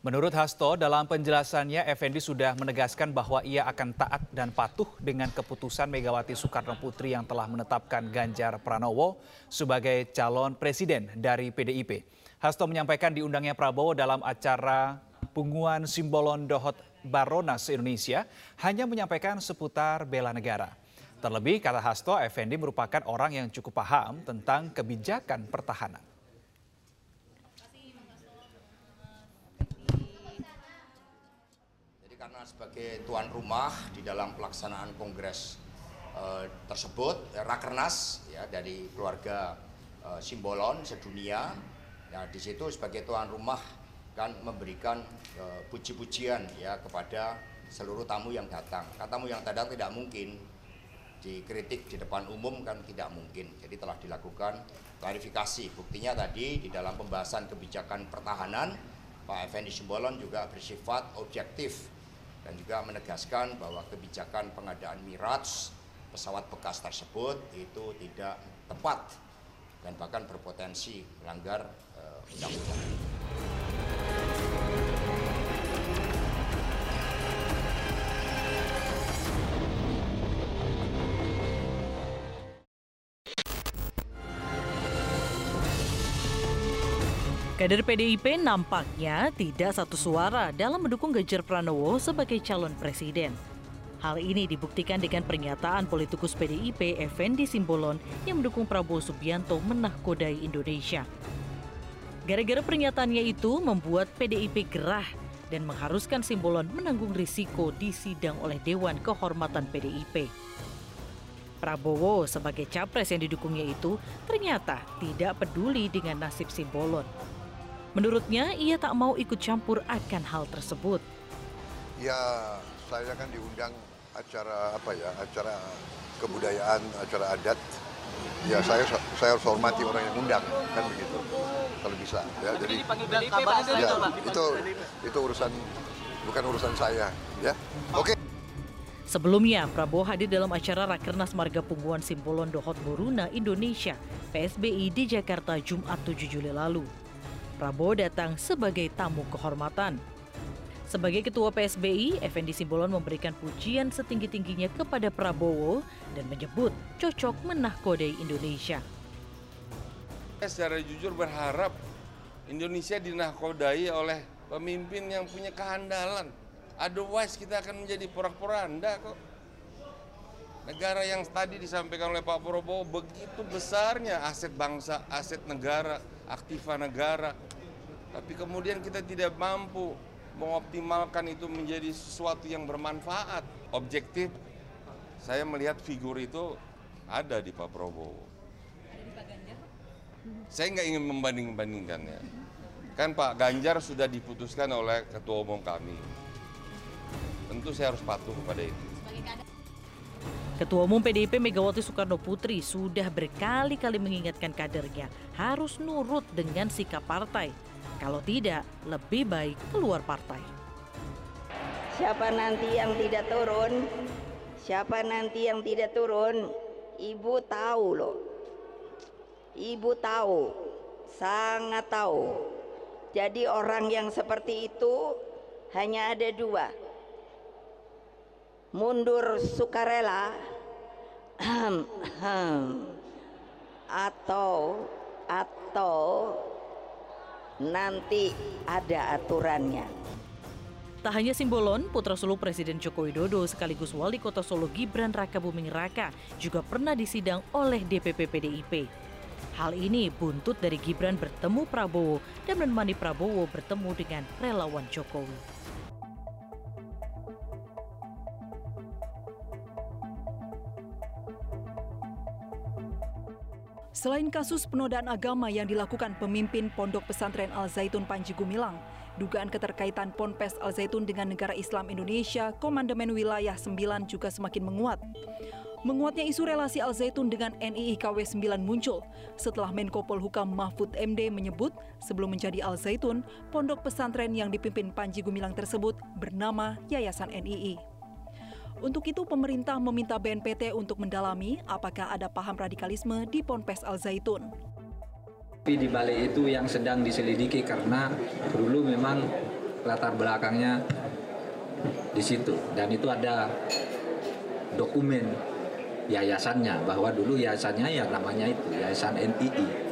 Menurut Hasto, dalam penjelasannya Effendi sudah menegaskan bahwa ia akan taat dan patuh dengan keputusan Megawati Soekarno Putri yang telah menetapkan Ganjar Pranowo sebagai calon presiden dari PDIP. Hasto menyampaikan diundangnya Prabowo dalam acara Punguan Simbolon Dohot Baronas Indonesia hanya menyampaikan seputar bela negara. Terlebih, kata Hasto, Effendi merupakan orang yang cukup paham tentang kebijakan pertahanan. karena sebagai tuan rumah di dalam pelaksanaan kongres uh, tersebut ya, rakernas ya dari keluarga uh, Simbolon sedunia ya di situ sebagai tuan rumah kan memberikan uh, puji-pujian ya kepada seluruh tamu yang datang. Kan tamu yang datang tidak mungkin dikritik di depan umum kan tidak mungkin. Jadi telah dilakukan klarifikasi. Buktinya tadi di dalam pembahasan kebijakan pertahanan Pak Effendi Simbolon juga bersifat objektif dan juga menegaskan bahwa kebijakan pengadaan Miraj pesawat bekas tersebut itu tidak tepat dan bahkan berpotensi melanggar uh, Kader PDIP nampaknya tidak satu suara dalam mendukung Ganjar Pranowo sebagai calon presiden. Hal ini dibuktikan dengan pernyataan politikus PDIP Effendi Simbolon yang mendukung Prabowo Subianto menahkodai Indonesia. Gara-gara pernyataannya itu membuat PDIP gerah dan mengharuskan Simbolon menanggung risiko di sidang oleh Dewan Kehormatan PDIP. Prabowo sebagai capres yang didukungnya itu ternyata tidak peduli dengan nasib Simbolon. Menurutnya, ia tak mau ikut campur akan hal tersebut. Ya, saya kan diundang acara apa ya, acara kebudayaan, acara adat. Ya, saya saya harus hormati orang yang undang, kan begitu. Kalau bisa, ya. Jadi, ya, itu itu urusan bukan urusan saya, ya. Oke. Sebelumnya, Prabowo hadir dalam acara Rakernas Marga Pungguan Simbolon Dohot Boruna Indonesia PSBI di Jakarta Jumat 7 Juli lalu. Prabowo datang sebagai tamu kehormatan. Sebagai ketua PSBI, Effendi Simbolon memberikan pujian setinggi-tingginya kepada Prabowo dan menyebut cocok menahkodai Indonesia. Saya secara jujur berharap Indonesia dinahkodai oleh pemimpin yang punya kehandalan. Otherwise kita akan menjadi porak-poranda kok. Negara yang tadi disampaikan oleh Pak Prabowo begitu besarnya aset bangsa, aset negara, aktiva negara. Tapi kemudian kita tidak mampu mengoptimalkan itu menjadi sesuatu yang bermanfaat. Objektif, saya melihat figur itu ada di Pak Prabowo. Saya nggak ingin membanding-bandingkannya. Kan Pak Ganjar sudah diputuskan oleh Ketua Umum kami. Tentu saya harus patuh kepada itu. Ketua Umum PDIP Megawati Soekarno Putri sudah berkali-kali mengingatkan kadernya harus nurut dengan sikap partai. Kalau tidak, lebih baik keluar partai. Siapa nanti yang tidak turun? Siapa nanti yang tidak turun? Ibu tahu loh. Ibu tahu, sangat tahu. Jadi orang yang seperti itu hanya ada dua mundur sukarela atau atau nanti ada aturannya. Tak hanya Simbolon, putra sulung Presiden Joko Widodo sekaligus wali kota Solo Gibran Raka Buming Raka juga pernah disidang oleh DPP PDIP. Hal ini buntut dari Gibran bertemu Prabowo dan menemani Prabowo bertemu dengan relawan Jokowi. Selain kasus penodaan agama yang dilakukan pemimpin Pondok Pesantren Al Zaitun Panji Gumilang, dugaan keterkaitan Ponpes Al Zaitun dengan negara Islam Indonesia, Komandemen Wilayah 9 juga semakin menguat. Menguatnya isu relasi Al Zaitun dengan NII KW 9 muncul setelah Menko Polhukam Mahfud MD menyebut sebelum menjadi Al Zaitun, pondok pesantren yang dipimpin Panji Gumilang tersebut bernama Yayasan NII. Untuk itu, pemerintah meminta BNPT untuk mendalami apakah ada paham radikalisme di Ponpes Al Zaitun. Tapi di balik itu yang sedang diselidiki karena dulu memang latar belakangnya di situ dan itu ada dokumen yayasannya bahwa dulu yayasannya ya namanya itu yayasan NII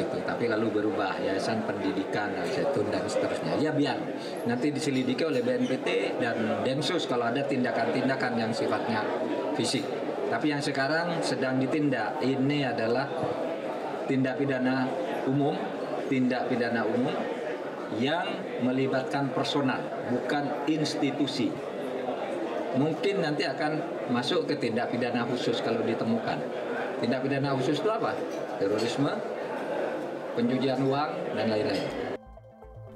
gitu tapi lalu berubah yayasan pendidikan dan zaitun dan seterusnya ya biar nanti diselidiki oleh BNPT dan Densus kalau ada tindakan-tindakan yang sifatnya fisik tapi yang sekarang sedang ditindak ini adalah tindak pidana umum tindak pidana umum yang melibatkan personal, bukan institusi. Mungkin nanti akan masuk ke tindak pidana khusus kalau ditemukan. Tindak pidana khusus itu apa? Terorisme, pencucian uang, dan lain-lain.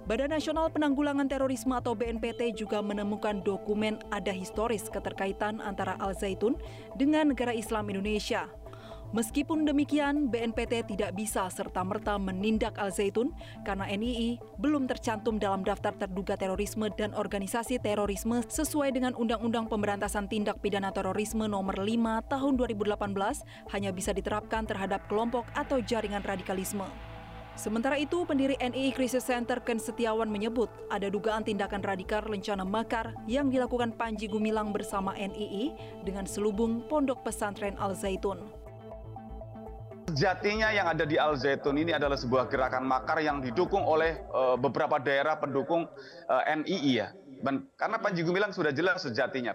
Badan Nasional Penanggulangan Terorisme atau BNPT juga menemukan dokumen ada historis keterkaitan antara Al Zaitun dengan negara Islam Indonesia. Meskipun demikian, BNPT tidak bisa serta-merta menindak Al Zaitun karena NII belum tercantum dalam daftar terduga terorisme dan organisasi terorisme sesuai dengan Undang-Undang Pemberantasan Tindak Pidana Terorisme Nomor 5 Tahun 2018 hanya bisa diterapkan terhadap kelompok atau jaringan radikalisme. Sementara itu, pendiri NII Crisis Center Ken Setiawan menyebut ada dugaan tindakan radikal rencana makar yang dilakukan Panji Gumilang bersama NII dengan selubung Pondok Pesantren Al Zaitun. Sejatinya yang ada di Al Zaitun ini adalah sebuah gerakan makar yang didukung oleh uh, beberapa daerah pendukung uh, eh, NII ya. Dan, karena Panji Gumilang sudah jelas sejatinya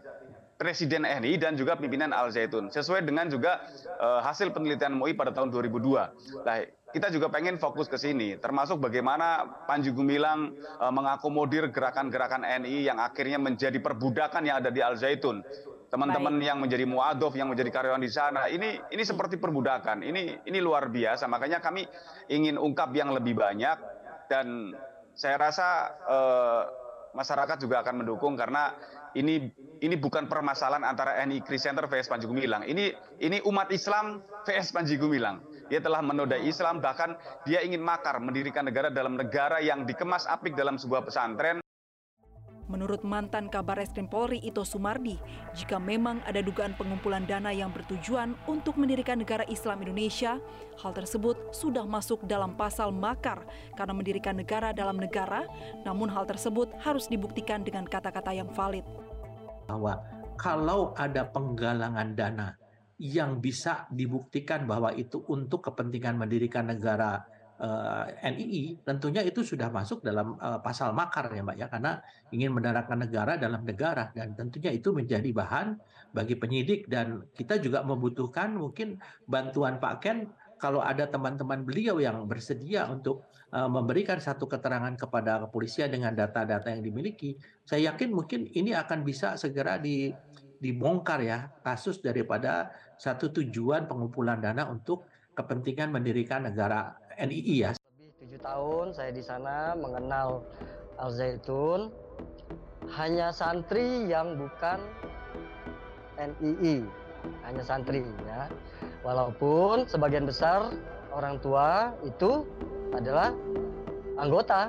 Presiden NII dan juga pimpinan Al Zaitun sesuai dengan juga uh, hasil penelitian MUI pada tahun 2002. Nah, kita juga pengen fokus ke sini, termasuk bagaimana Panji Gumilang uh, mengakomodir gerakan-gerakan NII yang akhirnya menjadi perbudakan yang ada di Al Zaitun teman-teman yang menjadi muadof, yang menjadi karyawan di sana, ini ini seperti perbudakan. Ini ini luar biasa. Makanya kami ingin ungkap yang lebih banyak dan saya rasa eh, masyarakat juga akan mendukung karena ini ini bukan permasalahan antara NI Kris Center vs Panji Gumilang. Ini ini umat Islam vs Panji Gumilang. Dia telah menodai Islam bahkan dia ingin makar mendirikan negara dalam negara yang dikemas apik dalam sebuah pesantren. Menurut mantan Kabar Eskrim Polri Ito Sumardi, jika memang ada dugaan pengumpulan dana yang bertujuan untuk mendirikan negara Islam Indonesia, hal tersebut sudah masuk dalam pasal makar karena mendirikan negara dalam negara, namun hal tersebut harus dibuktikan dengan kata-kata yang valid. Bahwa kalau ada penggalangan dana yang bisa dibuktikan bahwa itu untuk kepentingan mendirikan negara uh, eh, NII tentunya itu sudah masuk dalam uh, pasal makar ya Mbak ya. Karena ingin mendaratkan negara dalam negara. Dan tentunya itu menjadi bahan bagi penyidik. Dan kita juga membutuhkan mungkin bantuan Pak Ken. Kalau ada teman-teman beliau yang bersedia untuk uh, memberikan satu keterangan kepada kepolisian dengan data-data yang dimiliki, saya yakin mungkin ini akan bisa segera di, dibongkar ya kasus daripada satu tujuan pengumpulan dana untuk kepentingan mendirikan negara NII ya. Lebih tujuh tahun saya di sana mengenal Al Zaitun hanya santri yang bukan NII, hanya santri ya. Walaupun sebagian besar orang tua itu adalah anggota.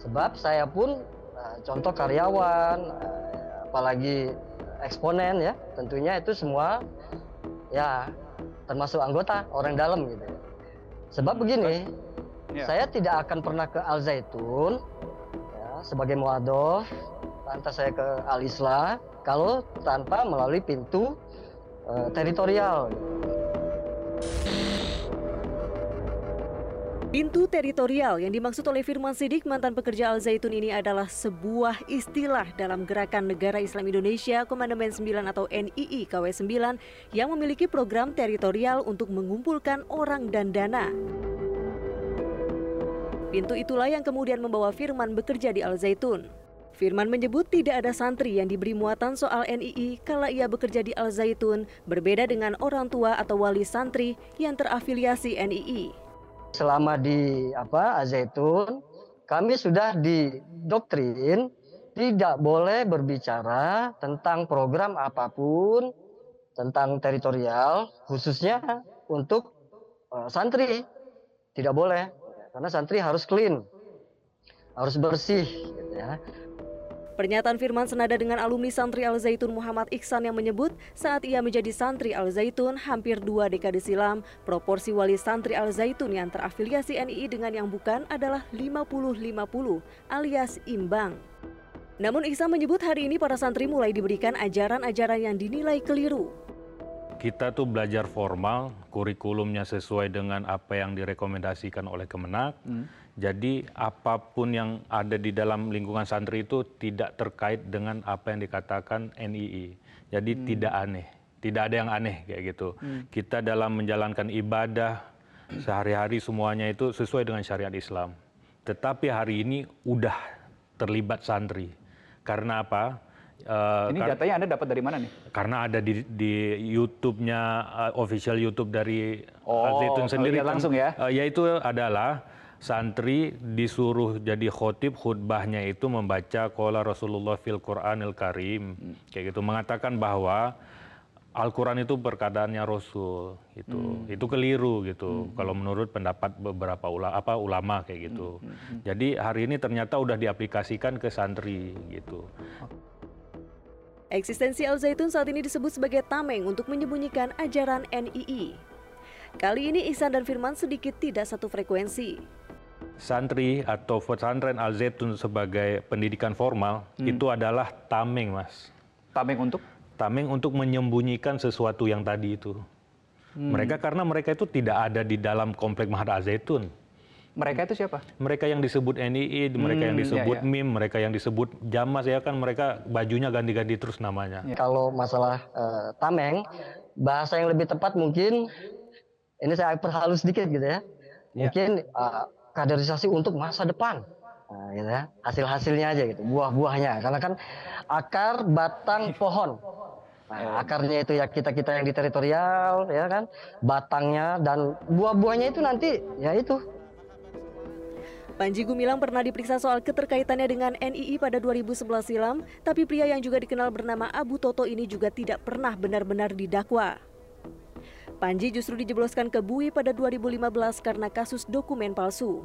Sebab saya pun eh, contoh karyawan, eh, apalagi eksponen ya, tentunya itu semua ya termasuk anggota orang dalam gitu. Sebab begini, ya. saya tidak akan pernah ke Al Zaitun ya, sebagai muadof, lantas saya ke Al Islah kalau tanpa melalui pintu uh, teritorial. Pintu teritorial yang dimaksud oleh Firman Sidik mantan pekerja Al Zaitun ini adalah sebuah istilah dalam Gerakan Negara Islam Indonesia Komandemen 9 atau NII KW 9 yang memiliki program teritorial untuk mengumpulkan orang dan dana. Pintu itulah yang kemudian membawa Firman bekerja di Al Zaitun. Firman menyebut tidak ada santri yang diberi muatan soal NII kala ia bekerja di Al Zaitun, berbeda dengan orang tua atau wali santri yang terafiliasi NII. Selama di apa Azaitun, kami sudah didoktrin tidak boleh berbicara tentang program apa pun tentang teritorial, khususnya untuk uh, santri. Tidak boleh, karena santri harus clean, harus bersih. Gitu ya. Pernyataan Firman senada dengan alumni santri Al-Zaitun Muhammad Iksan yang menyebut saat ia menjadi santri Al-Zaitun hampir dua dekade silam, proporsi wali santri Al-Zaitun yang terafiliasi NII dengan yang bukan adalah 50-50 alias imbang. Namun Iksan menyebut hari ini para santri mulai diberikan ajaran-ajaran yang dinilai keliru. Kita tuh belajar formal, kurikulumnya sesuai dengan apa yang direkomendasikan oleh Kemenak. Hmm jadi apa pun yang ada di dalam lingkungan santri itu tidak terkait dengan apa yang dikatakan NII. Jadi hmm. tidak aneh, tidak ada yang aneh kayak gitu. Hmm. Kita dalam menjalankan ibadah sehari-hari semuanya itu sesuai dengan syariat Islam. Tetapi hari ini udah terlibat santri. Karena apa? Uh, ini datanya Anda dapat dari mana nih? Karena ada di, di YouTube-nya uh, official YouTube dari oh, Al-Zaitun sendiri. Kan, langsung ya? Uh, yaitu adalah santri disuruh jadi khotib khutbahnya itu membaca kola Rasulullah fil Quranil Karim hmm. kayak gitu mengatakan bahwa Al-Quran itu perkataannya Rasul itu hmm. itu keliru gitu hmm. kalau menurut pendapat beberapa ulama apa ulama kayak gitu hmm. Hmm. jadi hari ini ternyata udah diaplikasikan ke santri gitu Eksistensi Al Zaitun saat ini disebut sebagai tameng untuk menyembunyikan ajaran NII. Kali ini Ihsan dan Firman sedikit tidak satu frekuensi santri atau pesantren Al Zaitun sebagai pendidikan formal hmm. itu adalah tameng, Mas. Tameng untuk? Tameng untuk menyembunyikan sesuatu yang tadi itu. Hmm. Mereka karena mereka itu tidak ada di dalam komplek Mahat Al Zaitun. Mereka itu siapa? Mereka yang disebut NII, mereka yang hmm, disebut ya, ya. MIM, mereka yang disebut Jamas ya kan mereka bajunya ganti-ganti terus namanya. Ya. Kalau masalah uh, tameng, bahasa yang lebih tepat mungkin ini saya perhalus sedikit gitu ya. ya. Mungkin uh, kaderisasi untuk masa depan. Nah, gitu ya. Hasil-hasilnya aja gitu, buah-buahnya. Karena kan akar batang pohon. Nah, akarnya itu ya kita-kita yang di teritorial, ya kan? Batangnya dan buah-buahnya itu nanti ya itu Panji Gumilang pernah diperiksa soal keterkaitannya dengan NII pada 2011 silam, tapi pria yang juga dikenal bernama Abu Toto ini juga tidak pernah benar-benar didakwa. Panji justru dijebloskan ke Bui pada 2015 karena kasus dokumen palsu.